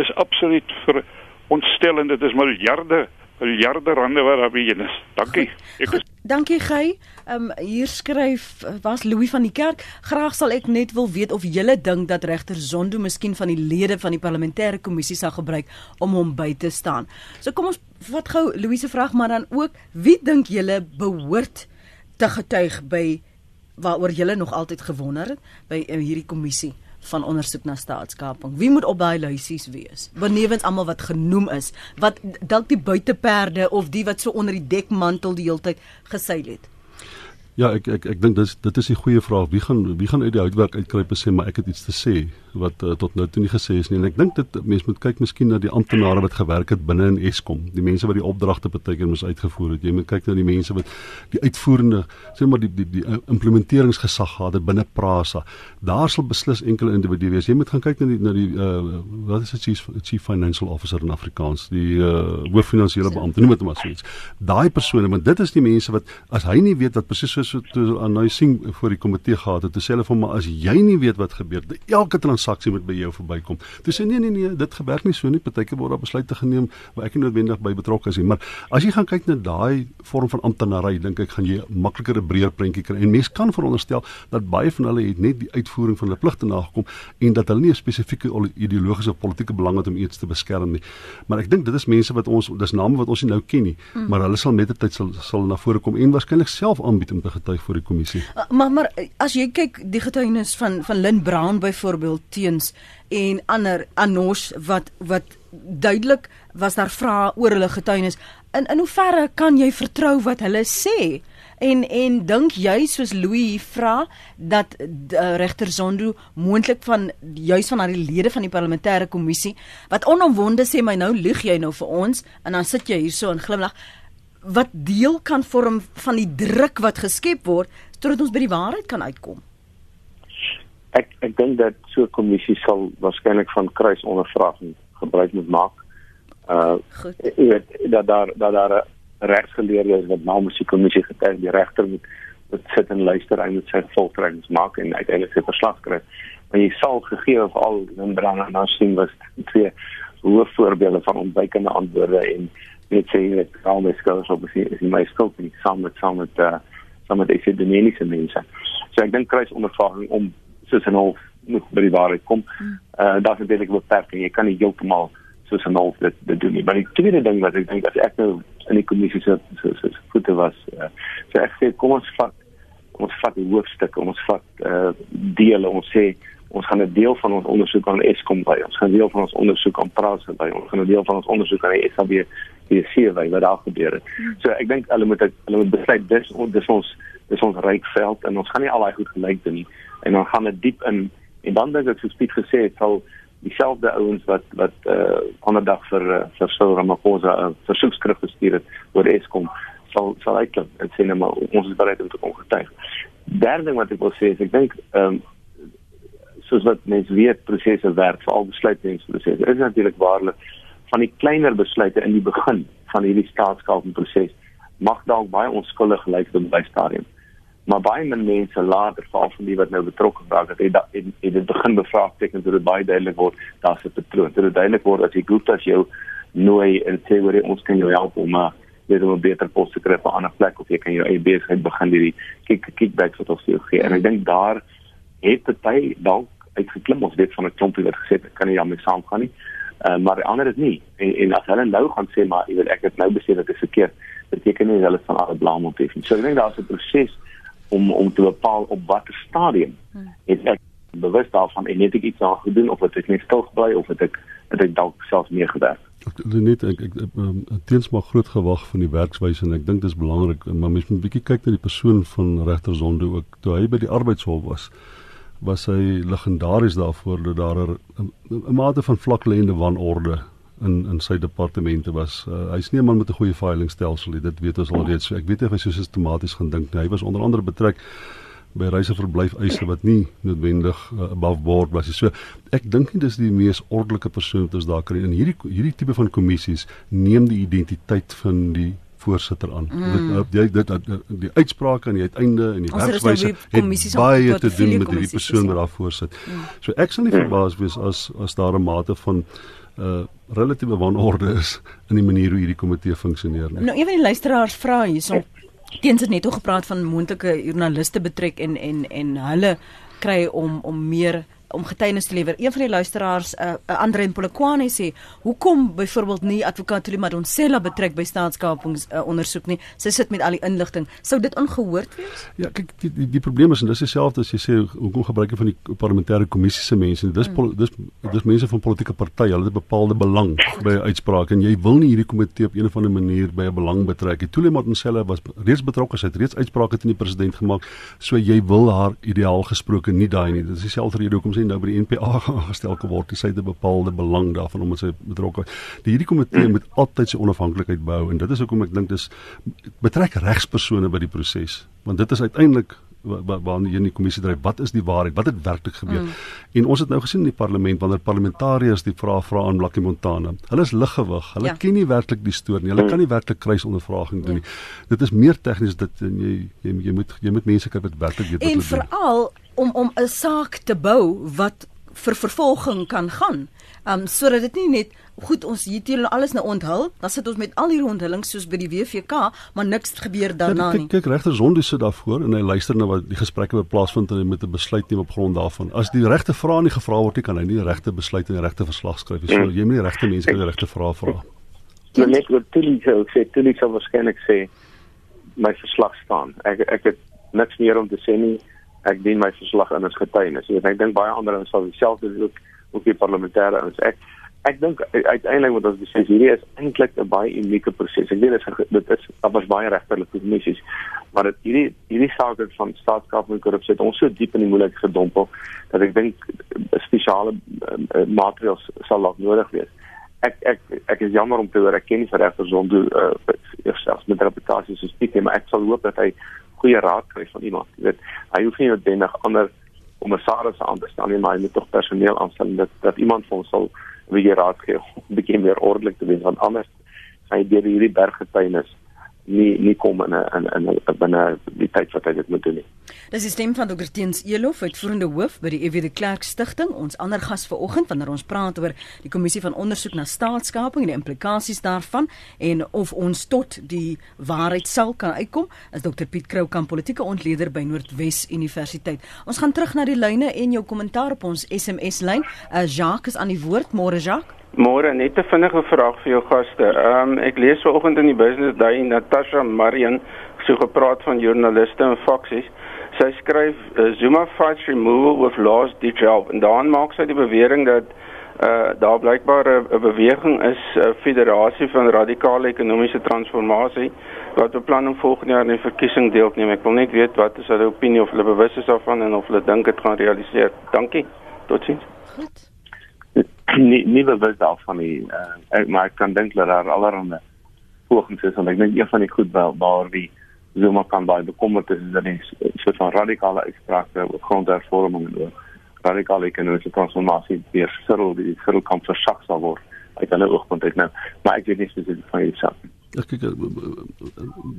is absoluut vir ontstellend. Dit is miljarde miljarde rande wat daar begin is. Dankie. Ek Goed, dankie Gey. Ehm um, hier skryf eh, was Louis van die Kerk. Graag sal ek net wil weet of julle dink dat regter Zondo miskien van die lede van die parlementêre kommissie sal gebruik om hom by te staan. So kom ons vat gou Louis se vraag maar dan ook wie dink julle behoort te getuig by waaroor julle nog altyd gewonder het by uh, hierdie kommissie van ondersoek na staatskaping. Wie moet op daai lysies wees? Benewens almal wat genoem is, wat dalk die buiteperde of die wat so onder die dekmantel die hele tyd geseil het. Ja, ek ek ek dink dis dit is 'n goeie vraag. Wie gaan wie gaan uit die houtwerk uitkruip en sê maar ek het iets te sê wat uh, tot nou toe nie gesê is nie. En ek dink dit mense moet kyk miskien na die amptenare wat gewerk het binne in Eskom, die mense wat die opdragte partykeer moes uitgevoer het. Jy moet kyk na die mense wat die uitvoerende, sê maar die die die implementeringsgesag gehad het binne Prasa. Daar sal beslis enkele individue wees. Jy moet gaan kyk na die na die uh, wat is dit chief, chief financial officer in Afrikaans, die uh, hoof finansiële beampte, noem dit maar so iets. Daai persone, want dit is die mense wat as hy nie weet wat presies so so aan nou sien voor die komitee gehad het, te sê hulle vir hom as jy nie weet wat gebeur, elke transaksie moet by jou verbykom. Toe sê nee nee nee, dit gebeur nie so nie. Partyke word daar besluite geneem waar ek nie noodwendig by betrokke is nie. Maar as jy gaan kyk na daai vorm van amptenary, dink ek gaan jy makliker 'n breër prentjie kry. En mense kan veronderstel dat baie van hulle het net die uitvoering van hulle pligte nagekom en dat hulle nie 'n spesifieke ideologiese of politieke belang het om iets te beskerm nie. Maar ek dink dit is mense wat ons dis name wat ons nie nou ken nie, mm. maar hulle sal met die tyd sal sal na vore kom en waarskynlik self aanbied om te getuig voor die kommissie. Uh, maar maar as jy kyk die getuienis van van Lynn Brown byvoorbeeld teens en ander Anos wat wat duidelik was daar vrae oor hulle getuienis. In in hoeverre kan jy vertrou wat hulle sê? En en dink jy soos Louis vra dat uh, regter Zondo moontlik van juis van haar lede van die parlementêre kommissie wat onomwonde sê my nou lieg jy nou vir ons en dan sit jy hier so en glimlag wat deel kan vorm van die druk wat geskep word sodat ons by die waarheid kan uitkom. Ek ek dink dat so 'n kommissie sal waarskynlik van kruisondervraging gebruik moet maak. Uh jy weet dat daar dat daar regsgeleerde is wat namens die kommissie getuig die regter moet moet sit en luister en moet sy voltrekkings maak en uiteindelik sy verslag skryf. Maar jy sal gegee of al in brand en dan sien was twee hoe voorbeelde van ontwykende antwoorde en net sê dat al my skouers op is, is my skuld nie saam met saam met uh, saam met die dinamiese mense. So ek dink kruis ondervraging om soos 'n half moet by die waarheid kom. Hmm. Uh daar's natuurlik 'n beperking. Jy kan nie heeltemal soos 'n half dit, dit doen nie. Maar die tweede ding wat ek dink as ek nou in die kommissie se so so voete was, uh, so ek sê kom ons vat ons vat die hoofstuk, ons vat uh dele, ons sê ons gaan 'n deel van ons ondersoek aan Eskom by. Ons gaan 'n deel van ons ondersoek aan Prasa by. Ons gaan 'n deel van ons ondersoek aan die SAB die sewe wat daar gebeur het. So ek dink hulle moet hulle moet besluit dis dis ons dis ons ryk veld en ons gaan nie al daai goed gelyk doen nie en dan gaan dit diep in en dan dink ek soos Piet gesê het sal dieselfde ouens wat wat uh ander dag vir uh, vir Cyril Ramaphosa 'n uh, versoekskrif gestuur het oor Eskom sal sal uitkom en sê maar ons is bereid om te kom getuig. Derde ding wat ek wil sê is ek dink ehm um, soos wat mense weet prosesse werk vir al besluitnemingsprosesse is natuurlik waarlik van die kleiner besluite in die begin van hierdie staatskapingproses mag dalk baie onskuldig gelyk op by stadium maar baie min mense later veral van die wat nou betrokke raak het het, het, het dit begin bevraagteken toe dit baie duidelik word daar's 'n patroon. Toe dit duidelik word as jy goed as jou nooi en sê hoor ons kan jou help om 'n uh, weet om 'n beter pos te kry op 'n ander plek of jy kan jou eie besigheid begin hierdie kick kickbacks wat ons jou gee. En ek dink daar het party dalk uitgeklim. Ons weet van 'n klompie wat gesê het kan nie daarmee saamgaan nie. Uh, maar die ander is nie. En, en as hulle nou gaan sê maar jy weet ek het nou besef dat dit is verkeerd beteken nie hulle van alle blame op het nie. So ek dink daar's 'n proses om om te bepaal op watter stadium hmm. het ek bewus daarvan en net ek iets aan gedoen of het ek net stil gebly of het ek het ek dalk self meer gewerk net ek ek, ek um, teens maar groot gewag van die werkswyse en ek dink dit is belangrik maar mens moet 'n bietjie kyk na die persoon van regter Zondo ook toe hy by die arbeidshof was was hy legendaries daarvoor dat daar 'n mate van vlakleende wanorde in in sy departemente was. Uh, hy's nie 'n man met 'n goeie veilingstelsel nie. Dit weet ons alreeds. So ek weet nie of hy so sistematies gaan dink nie. Hy was onder andere betrek by reiseverblyf eise wat nie noodwendig uh, above board was. So ek dink nie dis die mees ordelike persoon wat ons daar kry in hierdie hierdie tipe van kommissies neem die identiteit van die voorsitter aan. Mm. Dit dit dit die uitsprake aan die uiteinde en die nou werkswyse het baie te doen met hierdie persoon wat daar voorsit. Mm. So ek sal nie verbaas wees as as daar 'n mate van uh relatiewe wanorde is in die manier hoe hierdie komitee funksioneer. Nou een van die luisteraars vra hierson teens het net oor gepraat van moontlike joernaliste betrek en en en hulle kry om om meer om getuienis te lewer. Een van die luisteraars, uh, uh, Andre Polokwane sê, hoekom byvoorbeeld nie advokaat Tuli Madonsela betrek by staatskapings uh, ondersoek nie? Sy sit met al die inligting. Sou dit ongehoord wees? Ja, kyk die die, die probleem is en dis dieselfde as jy sê hoekom gebruik jy van die parlementêre kommissie se mense? Dis mm. dis dis mense van politieke partye. Hulle het 'n bepaalde belang by 'n uitspraak en jy wil nie hierdie komitee op 'n of ander manier by 'n belang betrek nie. Tuli Madonsela was reeds betrokke, sy het reeds uitsprake teen die president gemaak. So jy wil haar ideaal gesproke nie daai nie. Dit is dieselfde rede hoekom nie nou by die NPA aangestel kan word, sy het 'n bepaalde belang daarvan omdat sy betrokke. Die hierdie komitee moet altyd sy onafhanklikheid behou en dit is hoekom ek dink dis betrek regspersone by die proses, want dit is uiteindelik waarna hier in die kommissie dryf wat is die waarheid wat het werklik gebeur mm. en ons het nou gesien in die parlement wanneer parlementariërs die vrae vra aan Blakkie Montana hulle is liggewig hulle ja. ken nie werklik die storie nie hulle mm. kan nie werklik kruisondervraging doen ja. nie dit is meer tegnies dit jy, jy jy moet jy moet mense kry wat werklik weet wat hulle doen en veral om om 'n saak te bou wat vir vervolging kan gaan um sodat dit nie net goed ons hier alles nou onthul, dan sit ons met al hierdie onthullings soos by die WVK, maar niks gebeur daarna nie. Kyk, kyk regter Zondi sit daarvoor en hy luister na wat die gesprekke wat plaasvind en hy moet 'n besluit neem op grond daarvan. As die regte vrae nie gevra word nie, kan hy nie regte besluit en die regte verslag skryf nie. So jy moet die regte mense kry die regte vrae vra. Ja, net wat Tilly sê, sê Tilly sou waarskynlik sê my verslag staan. Ek ek het niks meer om te sê nie. Ek dien my verslag in as getuienis. Ek dink baie ander ouens sal dieselfde doen ook ook die parlementêre ouens. Ek ek dink uiteindelik wat ons besef hierdie is eintlik 'n baie unieke proses. Ek weet dit dit is daar was baie regterlike kommissies, maar dit hierdie hierdie saak van staatskap en korrupsie het ons so diep in die moeilik gedompel dat ek dink spesiale uh, maatreëls sal nog nodig wees. Ek ek ek is jammer om te hoor ek ken nie vir regter Zondo uh, selfs met reputasie so spesifiek, maar ek sal hoop dat hy goeie raad kry van iemand. Jy weet, hy hoef nie noodwendig ander kommissarisse aan te stel nie, maar hy moet tog personeel aanstel dat dat iemand vir ons sal wie jy raad gee om 'n bietjie meer ordelik te wees want anders gaan jy deur hierdie berggetuienis nie nie kom in 'n in 'n binne die tyd wat hy dit moet doen nie. Dis die stem van Dr. Teens Elof, uitvoerende hoof by die EW de Klerk Stichting. Ons ander gas vanoggend wanneer ons praat oor die kommissie van ondersoek na staatskaping en die implikasies daarvan en of ons tot die waarheid sal kan uitkom, is Dr. Piet Kroukamp, politieke ontleder by Noordwes Universiteit. Ons gaan terug na die lyne en jou kommentaar op ons SMS lyn. Uh, Jacques is aan die woord. Môre Jacques. Môre net 'n vinnige vraag vir jou gaste. Ehm um, ek lees vanoggend in die Business Day Natasha Marian so gepraat van joernaliste en faksies. Sy skryf uh, Zuma fights removal with laws help en dan maak sy die bewering dat uh daar blykbaar 'n beweging is 'n federasie van radikale ekonomiese transformasie wat beplan om volgende jaar in die verkiesing deel te neem. Ek wil net weet wat is hulle opinie of hulle bewus is daarvan en of hulle dink dit gaan realiseer. Dankie. Totsiens. Goed nie nie bewus daarvan nie. Uh, ek maar ek kan dink dat daar allerlei pogings is en ek dink een van die goed waar waar die Zuma kan baie bekommerd is is dat 'n soort van radikale uitsprake oor grondhervorming en oor radikale ekonomiese transformasie weer sirkel die sirkel kan versag sal word uit hulle oogpunt uit nou. Maar ek weet nie spesifiek van hierdie saak nie. Ek kyk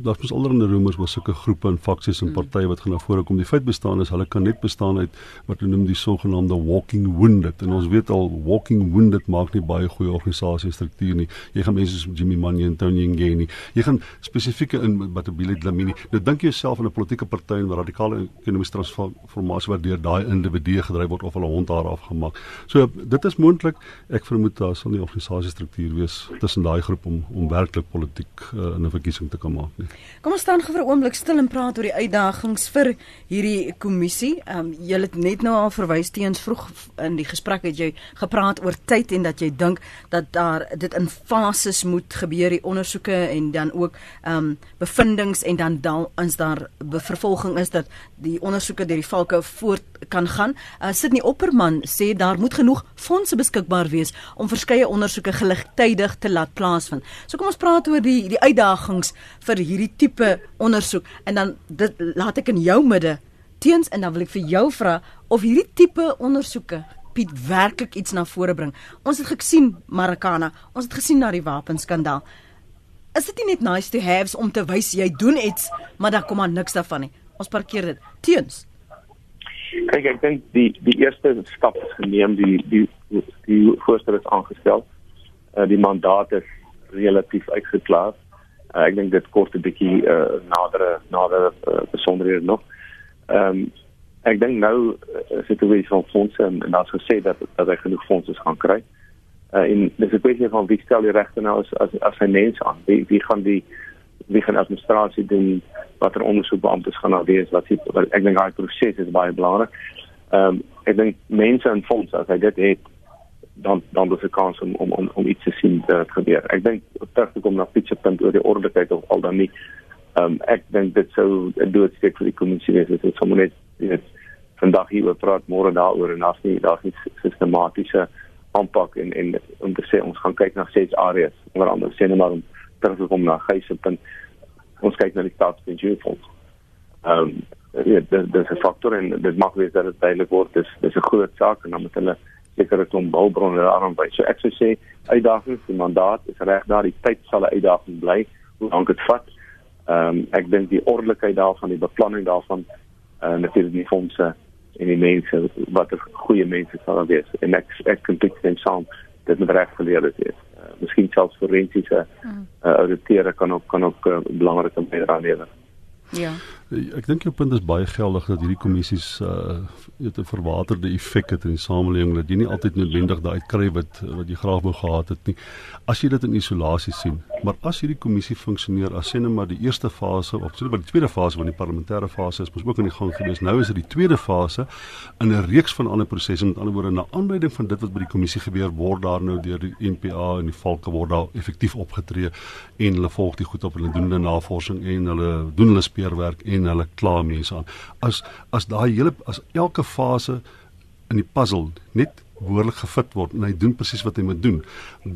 daar's mos allerlei rumors oor sulke groepe en faksies en hmm. partye wat gaan na vore kom. Die feit bestaan is hulle kan net bestaan uit wat hulle noem die sogenaamde walking wounded en ons weet al walking wounded maak nie baie goeie organisasie struktuur nie. Jy gaan mense soos Jimmy Manny en Tony Ngeni. Jy gaan spesifieke in wat Billy Dlamini. Nou dink jouself in 'n politieke party en radikale ekonomiese transformasie wat deur daai individue gedryf word of hulle hond daar afgemaak. So dit is moontlik. Ek vermoed daar sal nie organisasie struktuur wees tussen daai groep om om werklik politiek politiek uh, in 'n verkiesing te kan maak nie. Kom ons staan gou vir 'n oomblik stil en praat oor die uitdagings vir hierdie kommissie. Ehm um, jy het net nou al verwys teens vroeg in die gesprek het jy gepraat oor tyd en dat jy dink dat daar dit in fases moet gebeur die ondersoeke en dan ook ehm um, bevindinge en dan dan is daar vervolging is dat die ondersoeke deur die valke voort kan gaan. Uh, Sidney Opperman sê daar moet genoeg fondse beskikbaar wees om verskeie ondersoeke gelyktydig te laat plaasvind. So kom ons praat oor die die uitdagings vir hierdie tipe ondersoek en dan dit laat ek in jou midde teens en dan wil ek vir jou vra of hierdie tipe ondersoeke Piet werklik iets na vore bring. Ons het gesien Marikana, ons het gesien na die wapenskandaal. Is dit nie net nice to haves om te wys jy doen iets, maar dan kom maar niks daarvan nie. Ons parkeer dit. Teens Kyk, ek dink die die eerste stap is geneem, die die die voorstel is aangestel. Uh, die mandaat is relatief uitgeklaar. Uh, ek dink dit kort 'n bietjie uh, nadere nadere uh, besonderhede nog. Ehm um, ek dink nou is dit 'n kwessie van fondse en, en daar's gesê dat dat hy genoeg fondse gaan kry. Uh, en dis 'n kwessie van wie stel die regte nou as as as mense aan. Wie wie gaan die wie gaan administrasie doen? watter ondersoekbeamptes gaan daar wees wat sit wat ek dink daai proses is baie belangrik. Ehm um, ek dink mense in fonds as hy dit het dan dan dis 'n kans om om om, om iets te sien dat gebeur. Ek dink terug te kom na Pietse punt oor die ordelikheid of al dan nie. Ehm um, ek dink dit sou 'n doodsteek vir die kommissie wees as dit sommer net weet vandag hieroor praat, môre daaroor en daar's nie daar's nie sistematiese aanpak en en om te sê ons gaan kyk na ses areas, onder andere sê net maar om terug te kom na Geyserpunt. Ons kyk na die staatspensioenfonds. Ehm um, ja, dit dis 'n faktor en dit mag wees dat dit duidelik word dis dis 'n groot saak en dan moet hulle sekere klomp hulpbronne daaraan by. So ek sou sê uitdagings, die mandaat is reg daar, die tyd sal 'n uitdaging bly hoe lank dit vat. Ehm um, ek dink die ordelikheid daarvan, die beplanning daarvan uh, natuurlik die fondse en die mense wat 'n goeie mense sal wees. En ek ek kan dit sien saam dit moet reg geleer wees. Uh, miskien selfs forensiese uh, auditeure kan ook kan ook uh, belangrike bydrae lewer. Ja. Ek dink jou punt is baie geldig dat hierdie kommissies uh weet 'n verwaterde effek het in die samelewing dat jy nie altyd noodwendig daai uitkry wat wat jy graag wou gehad het nie. As jy dit in isolasie sien, maar as hierdie kommissie funksioneer as sien maar die eerste fase of sien maar die tweede fase van die parlementêre fase is mos ook in die gang gewees. Nou is dit die tweede fase in 'n reeks van ander prosesse met ander woorde na aanleiding van dit wat by die kommissie gebeur word daar nou deur die NPA en die valke word daar effektief opgetree en hulle volg die goed op hulle doen hulle navorsing en hulle doen hulle speurwerk en en hulle kla mense aan. As as daai hele as elke fase in die puzzle net behoorlik gefit word en hy doen presies wat hy moet doen,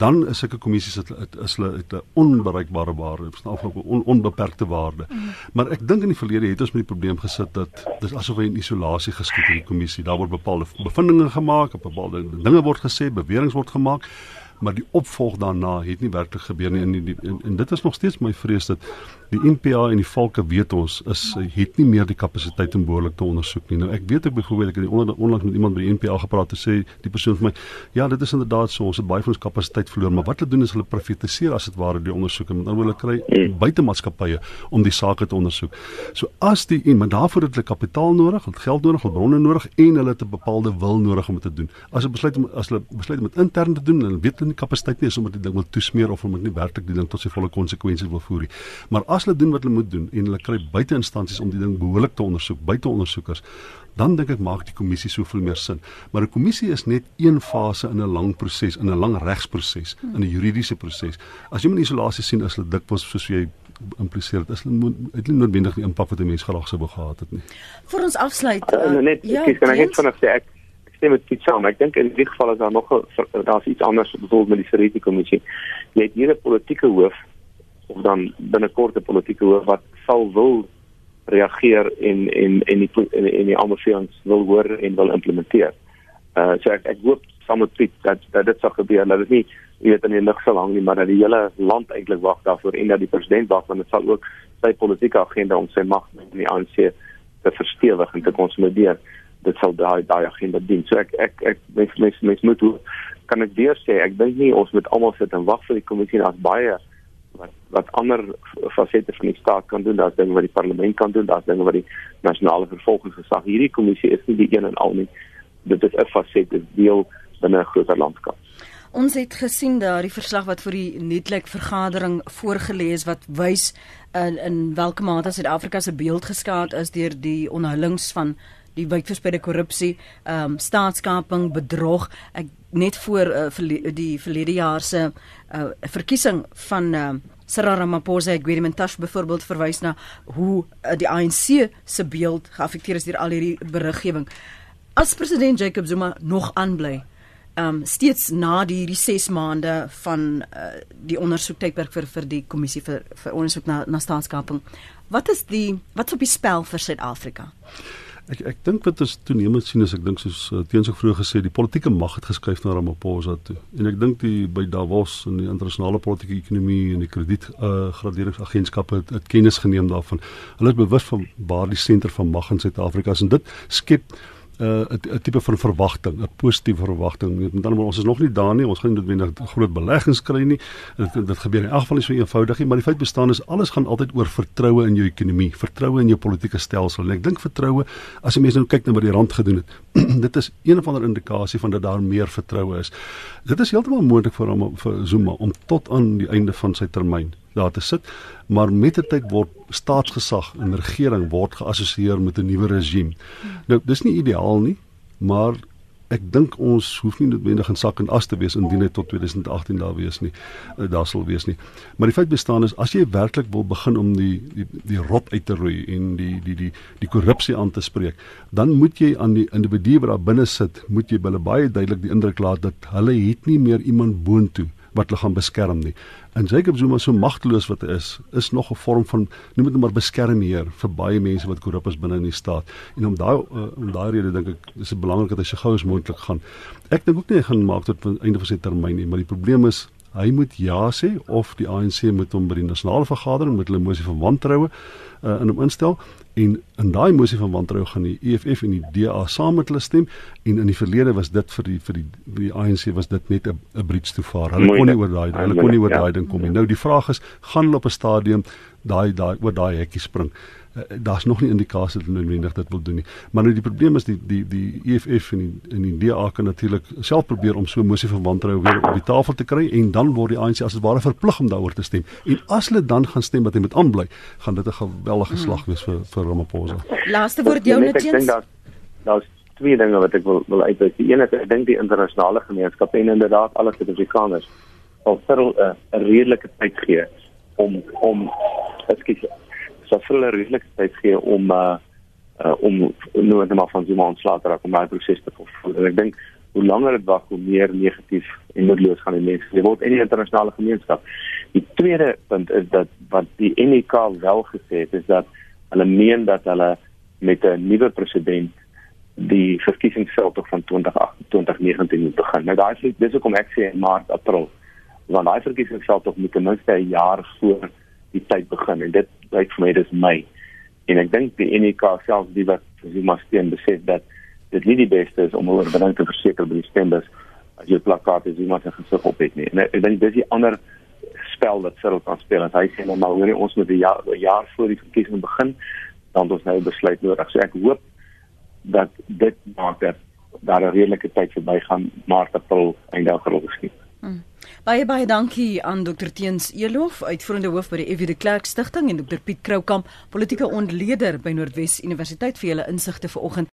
dan is sulke kommissies dit is hulle het 'n onbereikbare waarde, of on, onbeperkte waarde. Mm. Maar ek dink in die verlede het ons met die probleem gesit dat dis asof hy in isolasie geskiet hierdie kommissie. Daar word bepaalde bevindinge gemaak, bepaalde dinge word gesê, beweringe word gemaak maar die opvolg daarna het nie werklik gebeur nie en, en, en, en dit is nog steeds my vrees dat die NPA en die valke weet ons is het nie meer die kapasiteit om behoorlik te ondersoek nie. Nou ek weet ek byvoorbeeld ek het onder, onlangs met iemand by die NPA gepraat en sê die persoon vir my ja, dit is inderdaad so ons het baie van ons kapasiteit verloor, maar wat hulle doen is hulle privatiseer as dit ware die ondersoeke met ander woorde kry buitemaatskappye om die saak te ondersoek. So as die en maar daarvoor het hulle kapitaal nodig, hulle geld nodig, hulle bronne nodig en hulle het 'n bepaalde wil nodig om dit te doen. As hulle besluit om as hulle besluit om dit intern te doen en weet hulle nie kapasiteit nie is om dit ding wil toesmeer of om dit nie werklik die ding tot sy volle konsekwensies wil voer nie. Maar as hulle doen wat hulle moet doen en hulle kry buite instansies om die ding behoorlik te ondersoek, buite ondersoekers, dan dink ek maak die kommissie soveel meer sin. Maar 'n kommissie is net een fase in 'n lang proses, in 'n lang regsproses, in 'n juridiese proses. As jy in isolasie sien as hulle dikwels soos jy impliseer dit is dit nie noodwendig die impak wat 'n mens graag sou gehad het nie. Vir ons afsluit, uh, net ja, ek kan net vanaand sê ek stem met iets saam. Ek dink in die geval is daar nog daar's iets anders bedoel met die Seriti kommissie. Jy het hier 'n politieke hoof of dan binnekort 'n politieke hoof wat sal wil reageer en en en die en, en die aanbevelings wil hoor en wil implementeer. Uh so ek ek hoop saam met Piet dat dat dit sal gebeur dat dit nie jy weet in die lug sal hang nie maar dat die hele land eintlik wag daarvoor en dat die president wag want dit sal ook sy politieke agenda om sy mag in die ANC te verstewig en te konsolideer. Dit sal daai daai agenda dien. So ek ek ek mens mens mens moet hoe kan ek weer sê ek dink nie ons moet almal sit en wag vir die kommissie daar's baie wat ander fasette van die staat kan doen, daar's dinge wat die parlement kan doen, daar's dinge wat die nasionale vervolgingsgesag. Hierdie kommissie is nie die een en al nie. Dit is 'n faset, dit deel binne 'n groter landskap. Ons het gesien daar die verslag wat vir die netlike vergadering voorgeles wat wys in in watter mate Suid-Afrika se beeld geskaad is deur die onhullings van die wydverspreide korrupsie, ehm um, staatskaping, bedrog. Ek net voor uh, verle die verlede jaar se uh, verkiesing van uh, Cyril Ramaphosa ek weet Mentash byvoorbeeld verwys na hoe uh, die ANC se beeld geaffekteer is deur al hierdie beriggewing. As president Jacob Zuma nog aanbly, ehm um, steeds na die hierdie 6 maande van uh, die ondersoektydperk vir vir die kommissie vir vir ondersoek na na staatskaping. Wat is die wat's op die spel vir Suid-Afrika? Ek ek dink wat ons toenemend sien is ek dink soos uh, teens ook vroeër gesê die politieke mag het geskuif na Ramaphosa toe. En ek dink die by Davos en die internasionale politieke ekonomie en die krediet uh, graderingsagentskappe het, het kennis geneem daarvan. Hulle is bewus van waar die senter van mag in Suid-Afrika is en dit skep 'n uh, tipe van verwagting, 'n positiewe verwagting. Met ander woorde, ons is nog nie daar nie. Ons gaan nie noodwendig groot beleggings kry nie. Dit dit gebeur in elk geval nie so eenvoudig nie, maar die feit bestaan is alles gaan altyd oor vertroue in jou ekonomie, vertroue in jou politieke stelsel. En ek dink vertroue, as jy mense nou kyk na wat die rand gedoen het, dit is een of ander indikasie van dat daar meer vertroue is. Dit is heeltemal moontlik vir hom vir Zuma om tot aan die einde van sy termyn daar te sit, maar met die tyd word staatsgesag en regering word geassosieer met 'n nuwe regime. Nou dis nie ideaal nie, maar ek dink ons hoef nie noodwendig in sak en as te wees indien dit tot 2018 daar wees nie. Uh, daar sal wees nie. Maar die feit bestaan is as jy werklik wil begin om die die die rot uit te roei en die die die die korrupsie aan te spreek, dan moet jy aan die individue wat daar binne sit, moet jy hulle baie duidelik die indruk laat dat hulle het nie meer iemand boontoe wat hulle gaan beskerm nie. En Jacob Zuma so magteloos wat hy is, is nog 'n vorm van noem dit maar beskermheer vir baie mense wat korrup is binne in die staat. En om daai uh, om daai rede dink ek dis belangrik dat hy so gou as moontlik gaan. Ek dink ook nie hy gaan maak tot aan einde van sy termyn nie, maar die probleem is hy moet ja sê of die ANC moet hom by die nasionale vergadering met hulle mosie van wantroue uh, in hom instel en in daai mosie van wantroue gaan die EFF en die DA saam met hulle stem en in die verlede was dit vir die vir die die ANC was dit net 'n 'n bridge to far. Hulle kon nie oor daai hulle kon nie oor ja. daai ding kom nie. Nou die vraag is, gaan hulle op 'n stadium daai daai oor daai hekkie spring? Uh, daar's nog nie indikasies dat hulle noodwendig dit wil doen nie. Maar nou die probleem is die die die EFF en die in die DA kan natuurlik self probeer om so 'n mosie van wantroue weer op die tafel te kry en dan word die ANC as dit ware verplig om daaroor te stem. En as hulle dan gaan stem dat hy moet aanbly, gaan dit 'n geweldige slag wees vir vir Ramaphosa. Laaste woord jou net. Ek dink dat daar's twee dinge wat ek wil wil uitwys. Die een is ek dink die internasionale gemeenskap en inderdaad alle Suid-Afrikaners sal vir 'n redelike tyd gee om om ekskuus sal vir hulle redelike tyd gee om uh, uh om nou net maar van Zuma ontslae te raak om daai proses te volg. En ek dink hoe langer dit wag, hoe meer negatief en moedeloos gaan die mense word in die internasionale gemeenskap. Die tweede punt is dat wat die NEK wel gesê het is dat hulle meen dat hulle met 'n nuwe president die verkiesingsveld van 2028 2019 moet begin. Nou daai is dis hoekom ek sê in Maart, April want daai verkiesingsveld moet ten minste 'n jaar voor die tyd begin en dit lyk vir my dis my en ek dink die NEK self die wat Zuma steun besef dat dit nie die beste is om oor bedank te verseker by die stembus as jy plakkaat is iemand se gesig op het nie. En ek dink dis die ander spel wat Cyril kan speel. En hy sê nou maar hoor ons moet 'n jaar, jaar voor die verkiesing begin dan ons nou besluit nodig. So ek hoop dat dit maak dat daar 'n redelike tyd verbygaan maar dat april einde april geskied hmm. Baie baie dankie aan Dr Teens Elof, uitvoerende hoof by die Evie de Klerk Stichting en Dr Piet Kroukamp, politieke ontleder by Noordwes Universiteit vir julle insigte vanoggend.